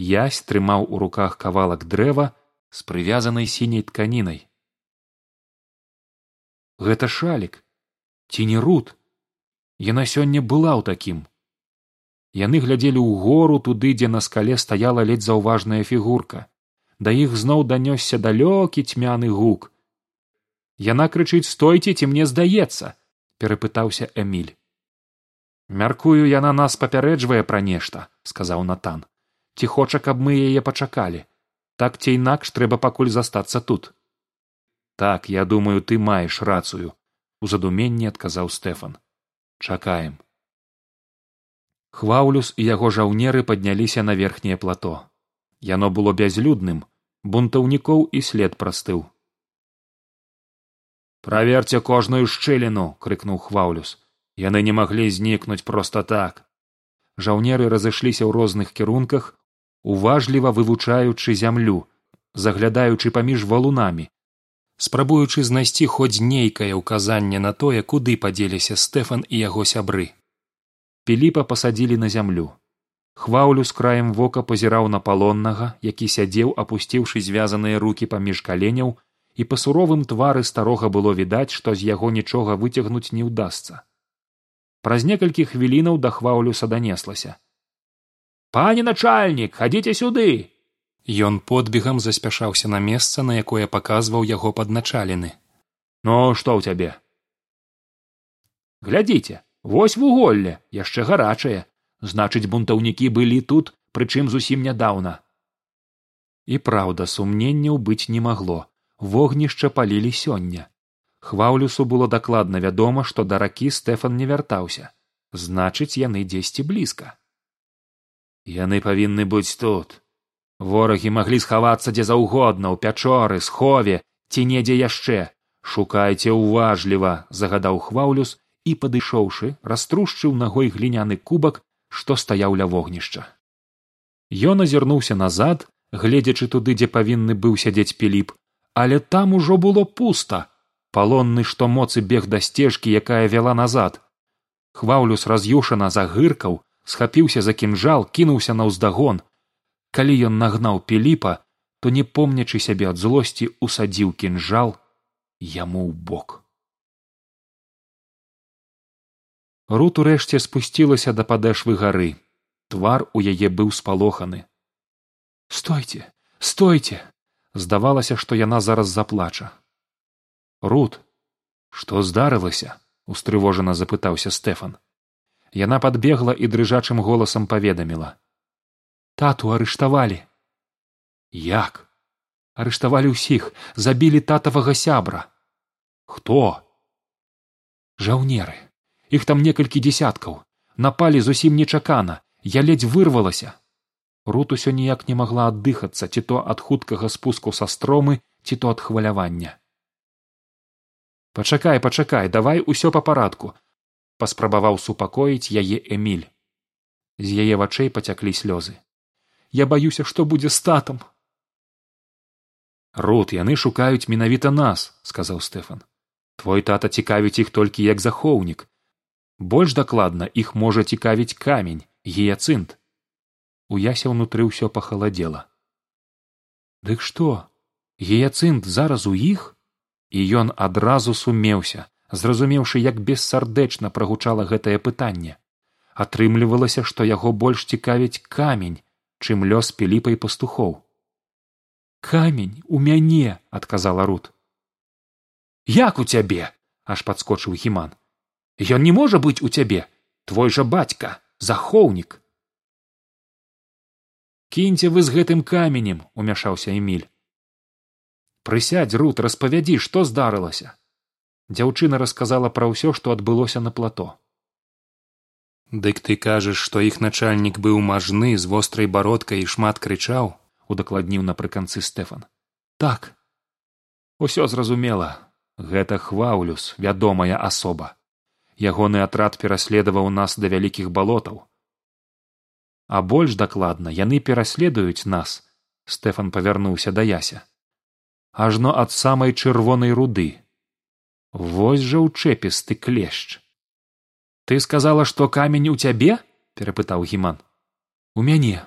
язь трымаў у руках кавалак дрэва з прывязанай сіняй тканінай. Гэта шалік ці не руд яна сёння была ў такім яны глядзелі ў гору туды дзе на скале стаяла ледзь заўважная фігурка. Да іх зноў данёсся далёкі цьмяны гук. Яна крычыць стойце ці мне здаецца перапытаўся эмиль мяркую яна нас папярэджвае пра нешта сказаў натан ці хоча каб мы яе пачакалі? Так ці інакш трэба пакуль застацца тут. Так я думаю ты маеш рацыю у задуменні адказаў стэфан. Чакаем. Хваўлюс і яго жаўнеры падняліся на верхняе плато. Яно было бязлюдным бунтаўнікоў і след прастыў. Праверце кожную шчыліну крыкнуў хваўлюс яны не маглі знікнуць проста так! Жаўнеры разышліся ў розных кірунках уважліва вывучаючы зямлю заглядаючы паміж валунамі спрабуючы знайсці хоць нейкае ўказанне на тое куды падзеліся стэфан і яго сябры. Піліпа пасадзілі на зямлю. Хваўлю з краем вока пазіраў на палоннага які сядзеў апусціўшы звязаныя рукі паміж каленяў і па суровым твары старога было відаць што з яго нічога выцягнуць не ўдасца. Праз некалькі хвілінаў да хваўлюса данеслася пане начальнік хадзіце сюды! Ён подбегам заспяшаўся на месца, на якое паказваў яго падначалены. Ну што ў цябе? Глядзіце вось вуголле яшчэ гарачае. Значыць бунтаўнікі былі тут прычым зусім нядаўна і праўда сумненняў быць не магло. Вогнішча палілі сёння. Хваўлюсу было дакладна вядома што да ракі стэфан не вяртаўся. Значыць яны дзесьці блізка яны павінны быць тут. Ворагі маглі схавацца дзе заўгодна ў пячоры схове ці недзе яшчэ. Шукайце ўважліва загадаў хваўлюс і падышоўшы раструшчыў нагой гліняны кубак што стаяў ля вогнішча. Ён азірнуўся назад гледзячы туды дзе павінны быў сядзець піліп. Але там ужо было пуста. Палонны што моцы бег да сцежкі якая вяла назад. Хваўлюс раз'юшана загыркаў схапіўся за кінжал кінуўся на ўздагон. Калі ён нагнаў піліпа то не помнячы сябе ад злосці усадзіў кінжал яму ў бок. Рут урэшце спусцілася да падэшвы гары. Твар у яе быў спалоханы. Стойце стойце! Здавалася што яна зараз заплача. Рут што здарылася устрывожана запытаўся стэфан яна падбегла і дрыжачым голасам паведаміла. Тату арыштавалі як? Арыштавалі ўсіх забілі татавага сябра хто? Жаўнеры. Іх там некалькі дзесяткаў напалі зусім нечакана. Я ледзь вырвалася рут усё ніяк не магла аддыхацца ці то ад хуткага спуску са стромы ці то ад хвалявання. Пачакай пачакай давай усё па парадку паспрабаваў супакоіць яе эмиль з яе вачэй пацяклі слёзы. Я баюся што будзе з татам! Рот яны шукаюць менавіта нас сказаў стэфан. Твой тата цікавіць іх толькі як захоўнік. Больш дакладна іх можа цікавіць камень гіяцынт у ясе ўнутры ўсё пахаладзела. Дык што? Гіяцынт зараз у іх? І ён адразу сумеўся зразумеўшы як бессардэчна прагучала гэтае пытанне. Атрымлівалася што яго больш цікавіць камень чым лёс піліпа і пастухоў. Камень у мяне адказала рут. Як у цябе аж падскочыў гіман ён не можа быць у цябе! Твой жа бацька захоўнік! Кіньце вы з гэтым каменем умяшаўся эмиль прысядзь рут распавядзі што здарылася дзяўчына расказала пра ўсё што адбылося на плато. Дык ты кажаш што іх начальнік быў мажны з вострай бародкай і шмат крычаў удакладніў напрыканцы стэфан. Так. Усё зразумела. Гэта хваўлюс вядомая асоба. Ягоны атрад пераследаваў нас да вялікіх балотаў. А больш дакладна яны пераследуюць нас стэфан павярнуўся да яся. Ажно ад самай чырвонай руды вось жа ўчэпісты клешч ты сказала што камень у цябе? перапытаў гіман. У мяне.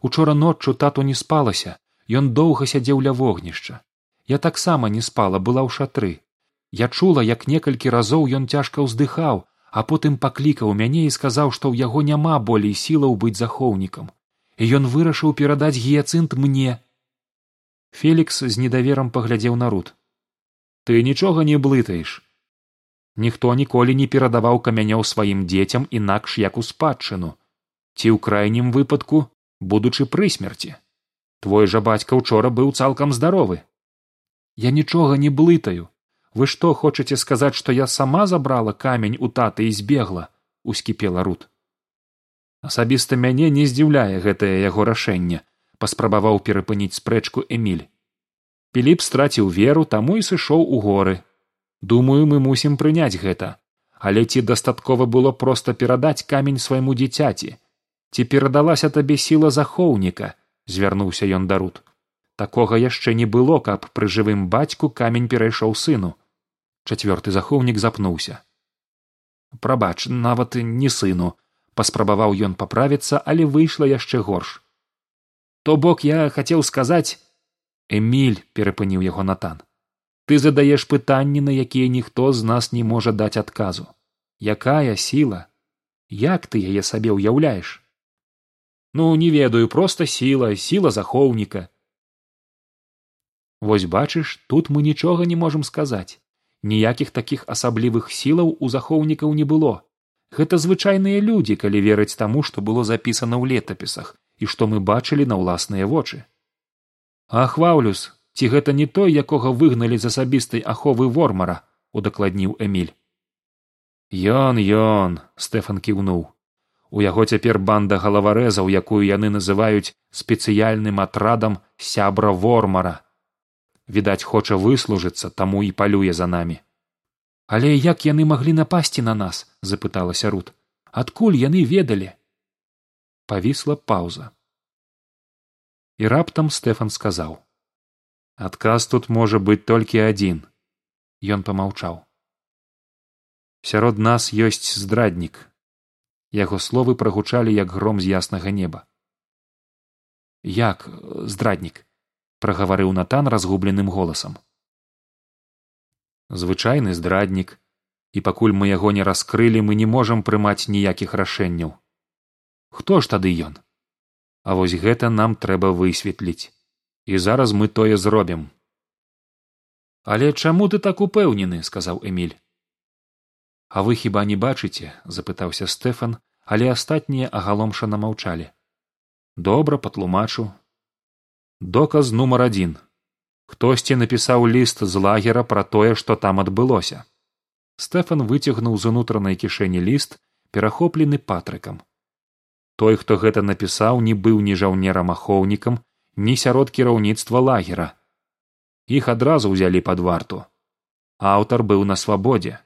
Учора ноччу тату не спалася. Ён доўга сядзеў ля вогнішча. Я таксама не спала была ў шатры. Я чула як некалькі разоў ён цяжка ўздыхаў а потым паклікаў мяне і сказаў што ў яго няма болей сілаў быць захоўнікам. І ён вырашыў перадаць гіяцынт мне. Фелікс з недаверам паглядзеў на руд ты нічога не блытаеш ніхто ніколі не перадаваў камянёў сваім дзецям інакш як у спадчыну. Ці ў крайнім выпадку будучы пры смерці. Твой жа бацька учора быў цалкам здаровы. Я нічога не блытаю. Вы што хочаце сказаць што я сама забрала камень у таты і збегла ускіпела руд асабіста мяне не здзіўляе гэтае яго рашэнне паспрабаваў перапыніць спрэчку эміль піліп страціў веру таму і сышоў у горы. Думаю мы мусім прыняць гэта. Але ці дастаткова было проста перадаць камень свайму дзіцяці? Ці перадалася табе сіла захоўніка? Звярнуўся ён да руд такога яшчэ не было каб пры жывым бацьку камень перайшоў сыну. Чацвёрты захоўнік запнуўся. Прабач нават не сыну. Паспрабаваў ён паправіцца але выйшла яшчэ горш. То бок я хацеў сказаць эміль перапыніў яго натан ты задаеш пытанні на якія ніхто з нас не можа даць адказу. Якая сіла? Як ты яе сабе ўяўляеш? Ну не ведаю проста сіла сіла захоўніка. Вось бачыш тут мы нічога не можам сказаць. Ніякіх такіх асаблівых сілаў у захоўнікаў не было. Гэта звычайныя людзі калі верыць таму што было запісана ў летапісах і што мы бачылі на ўласныя вочы ахваўлюс ці гэта не той якога выгналі з асабістай аховы вормара удакладніў эміль. Ён ён стэфан кіўнуў. У яго цяпер банда галаварэзаў якую яны называюць спецыяльным атрадам сябра вормара. Відаць хоча выслужыцца таму і палюе за намі але як яны маглі напасці на нас запыталася руд адкуль яны ведалі? Павісла паўза і раптам стэфан сказаў адказ тут можа быць толькі адзін ён помаўчаў сярод нас ёсць здраднік яго словы прагучалі як гром з яснага неба. Як здраднік прагаварыў натан разгубленым голасам. Звычайны здраднік і пакуль мы яго не раскрылі мы не можам прымаць ніякіх рашэнняў. Хто ж тады ён а вось гэта нам трэба высветліць. І зараз мы тое зробім. Але чаму ты так упэўнены? сказаў эміль. А вы хіба не бачыце? запытаўся стэфан але астатнія агаломшана маўчалі. Добра патлумачу. Доказ нумар адзін. Хтосьці напісаў ліст з лагера пра тое што там адбылося. Стэфан выцягнуў з унутранай кішэні ліст перахоплены патрыкам той хто гэта напісаў не быў ні жаўнерам ахоўнікам ні сярод кіраўніцтва лагера. Іх адразу ўзялі пад варту. Аўтар быў на свабодзе.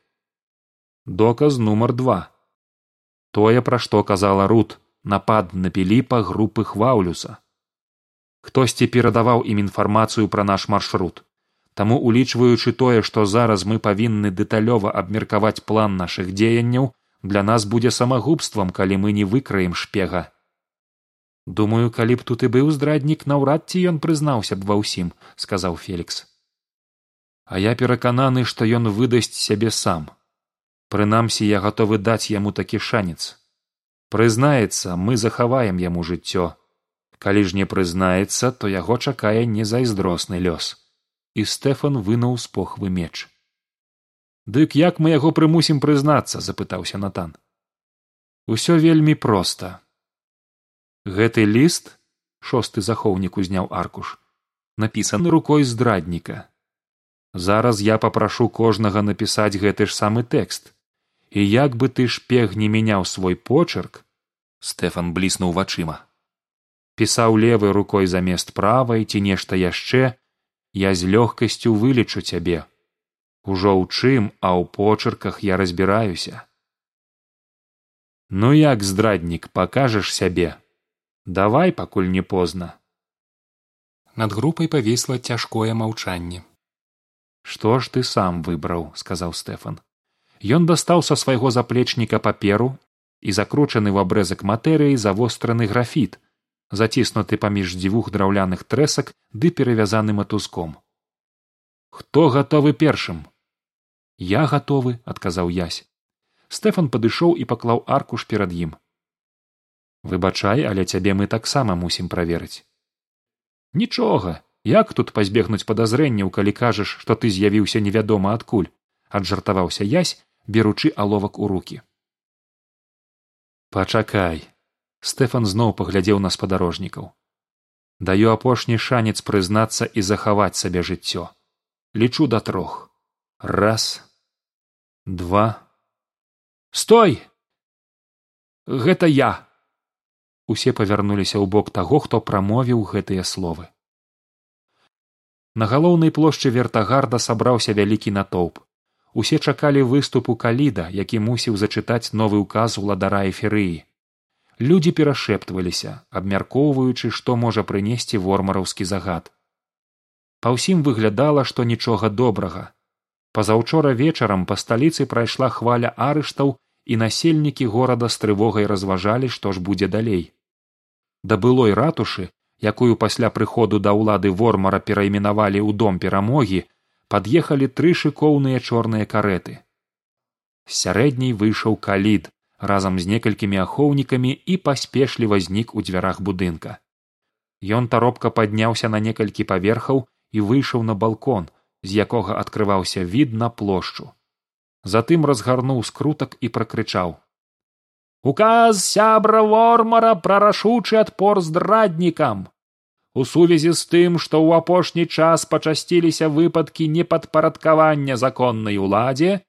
Доказ нумар два. Тое пра што казала рут напад на піліпа групы хваўлюса хтосьці перадаваў ім інфармацыю пра наш маршрут. Таму улічваючы тое што зараз мы павінны дэталёва абмеркаваць план нашых дзеянняў для нас будзе самагубствам калі мы не выкраем шпега. Думаю калі б тут і быў здраднік наўрад ці ён прызнаўся б ва ўсім сказаў фелікс. А я перакананы што ён выдасць сябе сам. Прынамсі я гатовы даць яму такі шанец. Прызнаецца мы захаваем яму жыццё. Калі ж не прызнаецца то яго чакае незайздросны лёс. І стэфан вынуў з похвы меч дык як мы яго прымусім прызнацца запытаўся натан. Усё вельмі проста. Гэты ліст шосты захоўнік узняў аркуш напісаны рукой здрадніка. Зараз я папрашу кожнага напісаць гэты ж самы тэкст. І як бы ты шпег не мяняў свой почерк стэфан бліснуў вачыма. Пісаў левай рукой замест правай ці нешта яшчэ. Я з лёгкасцю вылечу цябе ужо ў чым а ў почырках я разбіраюся. Ну як здраднік пакажаш сябе? Давай пакуль не позна. Над групай павісла цяжкое маўчанне. Што ж ты сам выбраў сказаў стэфан. Ён дастаў са свайго заплечніка паперу і закручаны ў абрэзак матэрыі завостраны графіт заціснуты паміж дзвюх драўляных трэсак ды перавязаны матузком. Хто гатовы першым я гатовы адказаў язь стэфан падышоў і паклаў аркуш перад ім выбачай але цябе мы таксама мусім праверыць нічога як тут пазбегнуць падазрэнняў калі кажаш што ты з'явіўся невядома адкуль аджартаваўся язь беручы аловак у руки пачакай стэфан зноў паглядзеў на спадарожнікаў. Даю апошні шанец прызнацца і захаваць сабе жыццё. Лічу да трох раз. Два. Стой! Гэта я. Усе павярнуліся ў бок таго хто прамовіў гэтыя словы. На галоўнай плошчы вертагарда сабраўся вялікі натоўп. Усе чакалі выступу каліда які мусіў зачытаць новы ўказ уладара эферыі людзі перашэптваліся абмяркоўваючы што можа прынесці вормараўскі загад. Па ўсім выглядала што нічога добрага пазаўчора вечарам па сталіцы прайшла хваля арыштаў і насельнікі горада з трывогай разважалі што ж будзе далей да былой ратушы якую пасля прыходу да ўлады вормара перайменавалі ў дом перамогі пад'ехалі тры шыкоўныя чорныя кареты сярэдняй выйшаў калід разам з некалькімі ахоўнікамі і паспешліва знік у дзвярах будынка. Ён таропка падняўся на некалькі паверхаў і выйшаў на балкон, з якога адкрываўся від на плошчу. Затым разгарнуў скрутак і пракрычаў: Указ сябра вормара пра рашучы адпор здраднікам. У сувязі з тым, што ў апошні час пачасціліся выпадкі непадпарадкавання законнай уладзе,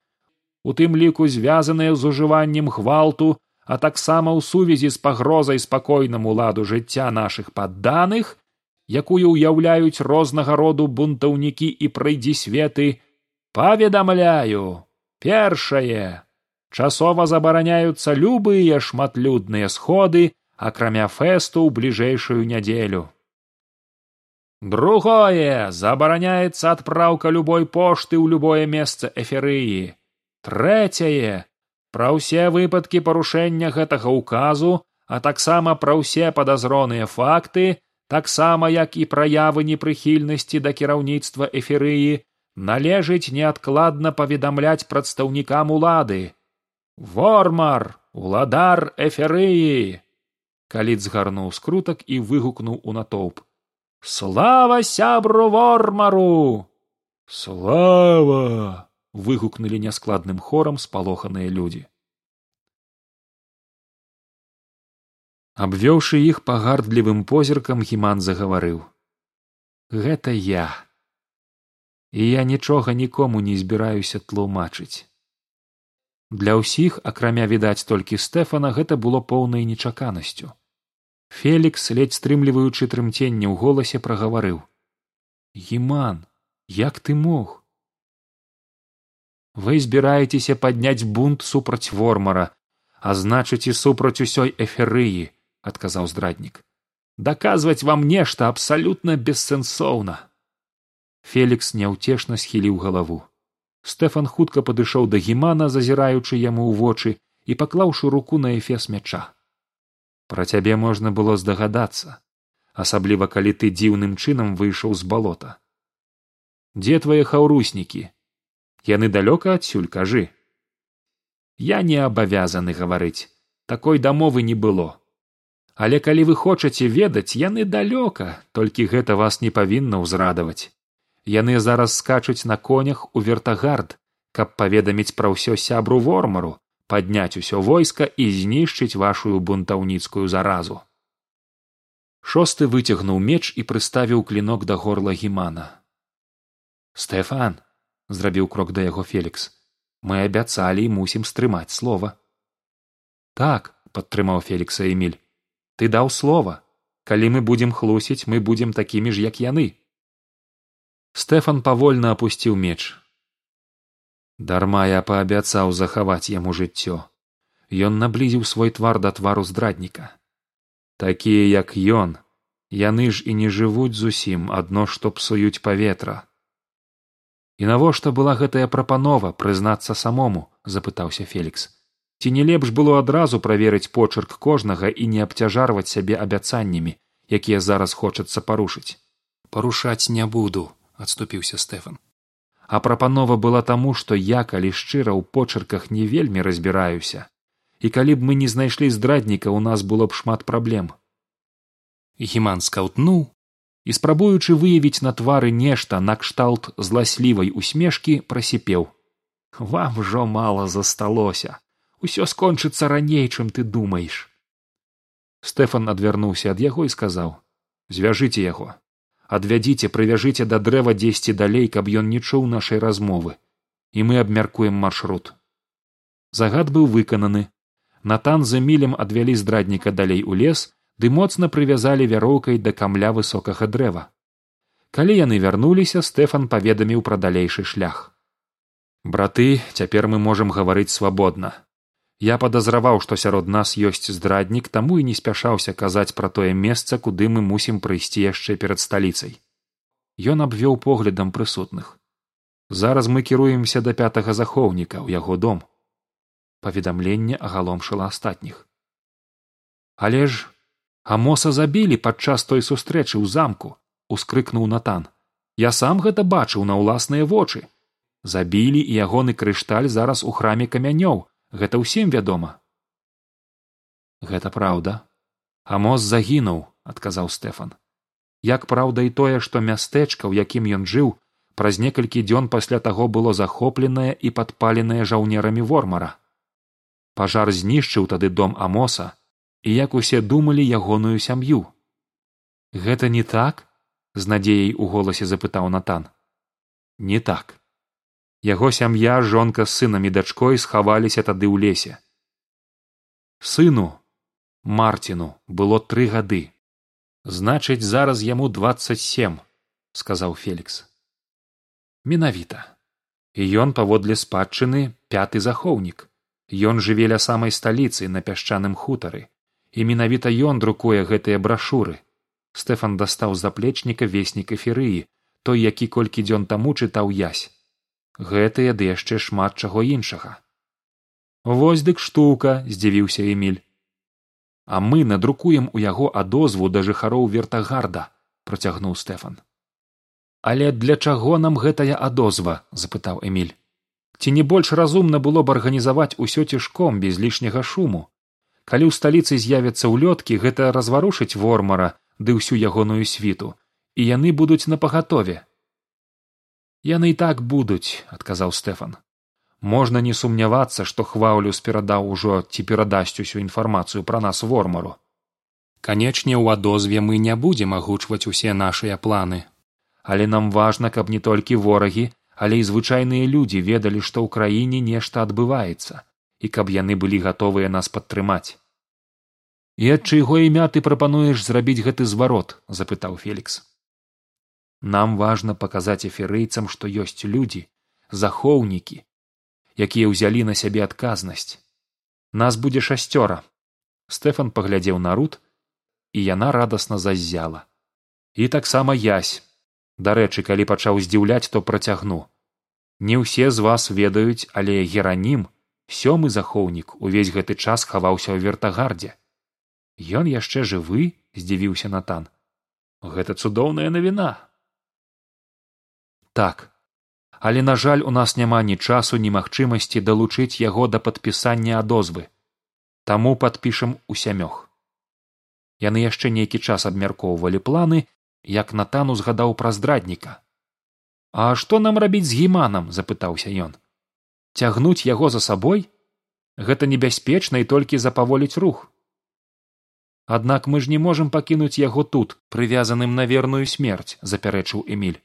у тым ліку звязаныя з ужываннем гвалту а таксама ў сувязі з пагрозай спакойнаму ладу жыцця нашых падданых якую ўяўляюць рознага роду бунтаўнікі і прыйдзісветы паведамляю першае часова забараняюцца любыя шматлюдныя сходы акрамя фэсту ў бліжэйшую нядзелю. Другое забараняецца адпраўка любой пошты ў любое месца эферыі трэцяе пра ўсе выпадкі парушэння гэтага ўказу а таксама пра ўсе падазроныя факты таксама як і праявы непрыхільнасці да кіраўніцтва эферыі належыць неадкладна паведамляць прадстаўнікам улады. Вормар уладар эферыі калі згарнуў скрутак і выгукнуў у натоўп слава сябру вормару! Слава выгукнули няскладным хорам спалоханыя людзі абвёўшы іх пагардлівым позіркам гіман загаварыў. Гэта я. І я нічога нікому не збіраюся тлумачыць. Для ўсіх акрамя відаць толькі стэфана гэта было поўнай нечаканасцю. Фелікс ледзь стрымліваючы трымценне ў голасе прагаварыў. Гіман як ты мог? Вы збіраецеся падняць бунт супраць вормара а значыць і супраць усёй эферыі адказаў здраднік даказваць вам нешта абсалютна бессэнсоўна фелікс няўцешна схіліў галаву стэфан хутка падышоў да гімана зазіраючы яму ў вочы і паклаўшы руку на эфес мяча. Пра цябе можна было здагадацца асабліва калі ты дзіўным чынам выйшаў з балота. Дзе твае хаўруснікі яны далёка адсюль кажы. Я не абавязаны гаварыць. Такой дамовы не было але калі вы хочаце ведаць яны далёка толькі гэта вас не павінна ўзрадаваць. Яны зараз скачуць на конях у вертагард каб паведаміць пра ўсё сябру вормару падняць усё войска і знішчыць вашую бунтаўніцкую заразу. Шосты выцягнуў меч і прыставіў клінок да горла гімана. Стэфан зрабіў крок да яго фелікс мы абяцалі і мусім стрымаць слова так падтрымаў фелікса эмиль ты даў слова калі мы будзем хлусіць мы будзем такімі ж як яны. Стэфан павольна апусціў меч. Дарма я паабяцаў захаваць яму жыццё ён наблізіў свой твар да твару здрадніка такія як ён яны ж і не жывуць зусім адно што псуюць паветра і навошта была гэтая прапанова прызнацца самому запытаўся фелікс ці не лепш было адразу праверыць почырк кожнага і не абцяжарваць сябе абяцаннямі якія зараз хочацца парушыць? Парушаць не буду адступіўся стэфан. А прапанова была таму што я калі шчыра ў почырках не вельмі разбіраюся. І калі б мы не знайшлі здрадніка у нас было б шмат праблем. Гіман скаўтнуў і спрабуючы выявіць на твары нешта накшталт зласлівай усмешкі прасіпеў. Вам ужо мала засталося усё скончыцца раней чым ты думаеш. Стэфан адвярнуўся ад яго і сказаў звяжыце яго. Адвядзіце прывяжыце да дрэва дзесьці далей каб ён не чуў нашай размовы. І мы абмяркуем маршрут загад быў выкананы. Натан з эмілем адвялі здрадніка далей у лес ды моцна прывязалі вяроўкай да камля высокага дрэва. Калі яны вярнуліся стэфан паведаміў пра далейшы шлях. Браты цяпер мы можам гаварыць свабодна Я падазраваў, што сярод нас ёсць здраднік, таму і не спяшаўся казаць пра тое месца, куды мы мусім прыйсці яшчэ перад сталіцай. Ён абвёў поглядам прысутных. Зараз мы кіруемся да пятага захоўніка ў яго дом. Паведамленне агаломшыла астатніх. Але ж амоса забілі падчас той сустрэчы ў замку, ускрыкнуў натан. Я сам гэта бачыў на ўласныя вочы. Забілі і ягоны крышталь зараз у храме камянёў гэта ўсім вядома. Гэта праўда. А моз загінуў адказаў стэфан. Як праўда і тое што мястэчка у якім ён жыў праз некалькі дзён пасля таго было захопленае і падпаленае жаўнерамі вормара. Пажар знішчыў тады дом амоса і як усе думалі ягоную сям'ю. Гэта не так? з надзеяй у голасе запытаў натан. Не так яго сям'я жонка з сынам і дачкой схаваліся тады ў лесе. Сыну марціну было тры гады. Значыць зараз яму двадцать сем сказаў фелікс. Менавіта. І ён паводле спадчыны пяты захоўнік. Ён жыве ля самай сталіцы на пясчаным хутары. І менавіта ён друкуе гэтыя брашуры. Стэфан дастаў з заплечніка веснік эферыі той які колькі дзён таму чытаў язь гэтыя ды яшчэ шмат чаго іншага. Вось дык штука здзівіўся эміль. А мы надрукуем у яго адозву да жыхароў вертагарда працягнуў стэфан. Але для чаго нам гэтая адозва? запытаў эміль. Ці не больш разумна было б арганізаваць усё цішком без лішняга шуму? Калі ў сталіцы з'явяцца ўлёткі гэта разварушыць вормара ды ўсю ягоную світу і яны будуць напагатове яны і так будуць адказаў стэфан. Можна не сумнявацца што хвалюс перадаў ужо ці перадасць усю інфармацыю пра нас вормару. Канечне ў адозве мы не будзем агучваць усе нашыя планы. Але нам важна каб не толькі ворагі але і звычайныя людзі ведалі што ў краіне нешта адбываецца і каб яны былі гатовыя нас падтрымаць і ад чыйго імя ты прапануеш зрабіць гэты зварот запытаў фелікс нам важна паказаць эферыйцам што ёсць людзі захоўнікі якія ўзялі на сябе адказнасць. Нас будзе шасцёра. Стэфан паглядзеў на рут і яна радасна заззяла. І таксама язь дарэчы калі пачаў здзіўляць то працягну. Не ўсе з вас ведаюць але геранім сёмы захоўнік увесь гэты час хаваўся ў вертагардзе ён яшчэ жывы здзівіўся натан. Гэта цудоўная навіна так. Але на жаль у нас няма ні часу ні магчымасці далучыць яго да падпісання адозвы. Таму падпішам у сямёх. Яны яшчэ нейкі час абмяркоўвалі планы як натан узгадаў пра здрадніка. А што нам рабіць з гіманам запытаўся ён. Цягнуць яго за сабой? Гэта небяспечна і толькі запаволіць рух аднак мы ж не можам пакінуць яго тут прывязаным на верную смерць запярэчыў эміль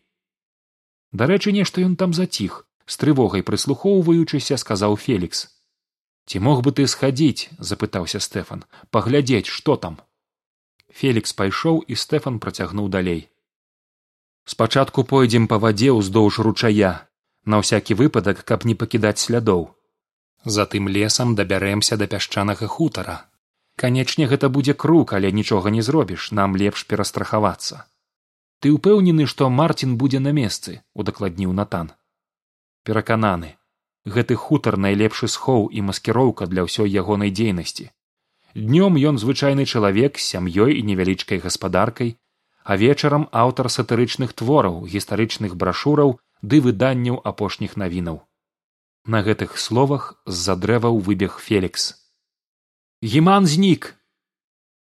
дарэчы нешта ён там заціх з трывогай прыслухоўваючыся сказаў фелікс. Ці мог бы ты схадзіць запытаўся стэфан. Паглядзець што там? Фелікс пайшоў і стэфан працягнуў далей. Спачатку пойдзем па вадзе ўздоўж ручая на ўсякі выпадак каб не пакідаць слядоў. Затым лесам дабярэмся да пясчанага хутара. Канечне гэта будзе круг але нічога не зробіш нам лепш перастрахавацца ты ўпэўнены што марцін будзе на месцы удакладніў натан. Перакананы. Гэты хутар найлепшы схоў і маскіроўка для ўсёй ягонай дзейнасці. Днём ён звычайны чалавек з сям'ёй і невялічкай гаспадаркай а вечарам аўтар сатырычных твораў гістарычных брашураў ды выданняў апошніх навінаў. На гэтых словах з-за дрэваў выбег фелікс. Гіман знік!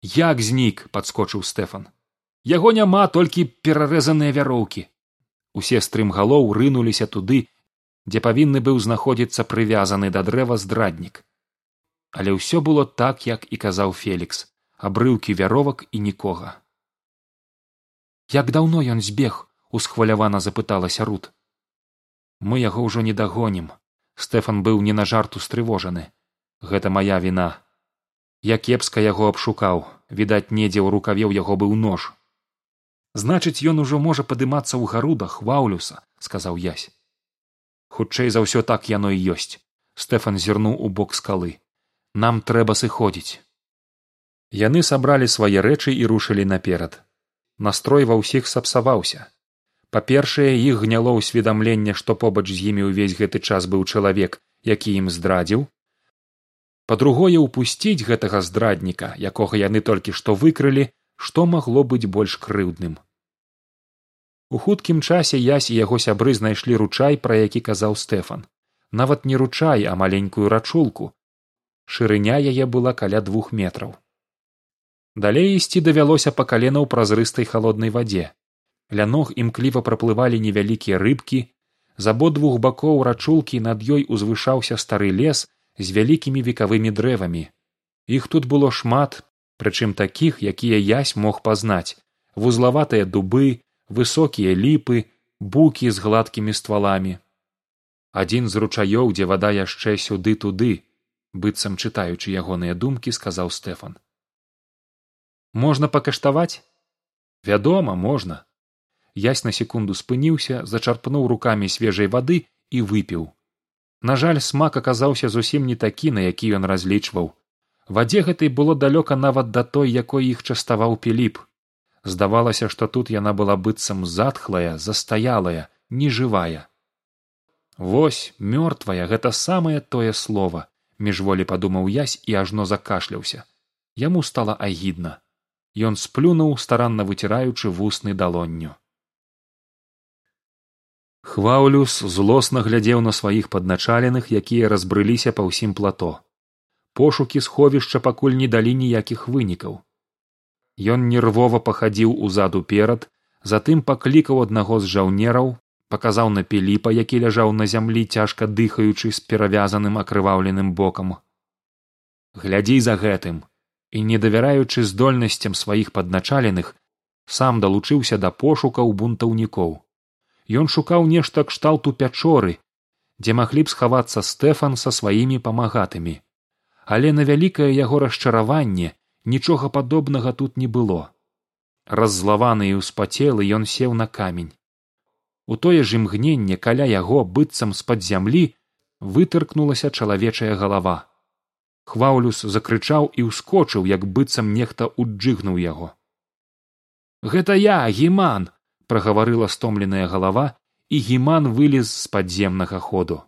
Як знік падскочыў стэфан яго няма толькі перарэзаныя вяроўкі. Усе стрымгалоў рынуліся туды дзе павінны быў знаходзіцца прывязаны да дрэва здраднік. Але ўсё было так як і казаў фелікс абрыўкі вяровак і нікога. Як даўно ён збег усхвалявана запыталася рут. Мы яго ўжо не дагонім. Стэфан быў не на жарту стрывожаны. Гэта моя віна. Я кепска яго абшукаў. Відаць недзе ў рукаве ў яго быў нож значыць ён ужо можа падымацца ў гарудах ваўлюса сказаў язь хутчэй за ўсё так яно і ёсць. Стэфан зірнуў у бок скалы. Нам трэба сыходзіць. Яны сабралі свае рэчы і рушылі наперад. Настрой ва ўсіх сапсаваўся. Па першае іх гняло ўсведамленне што побач з імі ўвесь гэты час быў чалавек які ім здрадзіў. Па другое ўпусціць гэтага здрадніка якога яны толькі што выкрылі што магло быць больш крыўдным? У хуткім часе язь і яго сябры знайшлі ручай пра які казаў стэфан. Нават не ручай а маленькую рачулку. Шырыня яе была каля двух метраў. Далей ісці давялося па калена ў празрыстай халоднай вадзе. Ля ног імкліва праплывалі невялікія рыбкі. З абодвух бакоў рачулкі над ёй узвышаўся стары лес з вялікімі векавымі дрэвамі. Іх тут было шмат прычым такіх якія язь мог пазнаць. Вузлаватыя дубы высокія ліпы букі з гладкімі стваламі. Адзін з ручаёў дзе вада яшчэ сюды туды быццам чытаючы ягоныя думкі сказаў стэфан. Можна пакаштаваць? Вядома можна язь на секунду спыніўся зачарпнуў рукамі свежай вады і выпіў. На жаль смак аказаўся зусім не такі на які ён разлічваў вадзе гэтай было далёка нават да той якой іх частаваў піліп. Здавалася што тут яна была быццам затхлая застаялая нежывая. Вось мёртвая гэта самае тое слово міжволі падумаў язь і ажно закашляўся. Яму стала агідна. Ён сплюнуў старанна выціраючы вусны далонню. Хваўлюс злосна глядзеў на сваіх падначаленых якія разбрыліся па ўсім плато пошукі сховішча пакуль не далі ніякіх вынікаў Ён нервова пахадзіў узад уперад, затым паклікаў аднаго з жаўнераў, паказаў на піліпа, які ляжаў на зямлі цяжка дыхаючы з перавязаным акрываўленым бокам. Глядзі за гэтым і не давяраючы здольнасцям сваіх падначаленых, сам далучыўся да пошукаў бунтаўнікоў. Ён шукаў нешта кшталту пячоры, дзе маглі б схавацца стэфан са сваімі памагатымі, але на вялікае яго расчараванне нічога падобнага тут не было. Раззлаваны і ўспацелы ён сеў на камень. У тое ж імгненне каля яго быццам з пад зямлі вытыркнулася чалавечая галава. Хваўлюс закрычаў і ўскочыў як быццам нехта уджыгнуў яго. Гэта я гіман прагаварыла стомленая галава і гіман вылез з падземнага ходу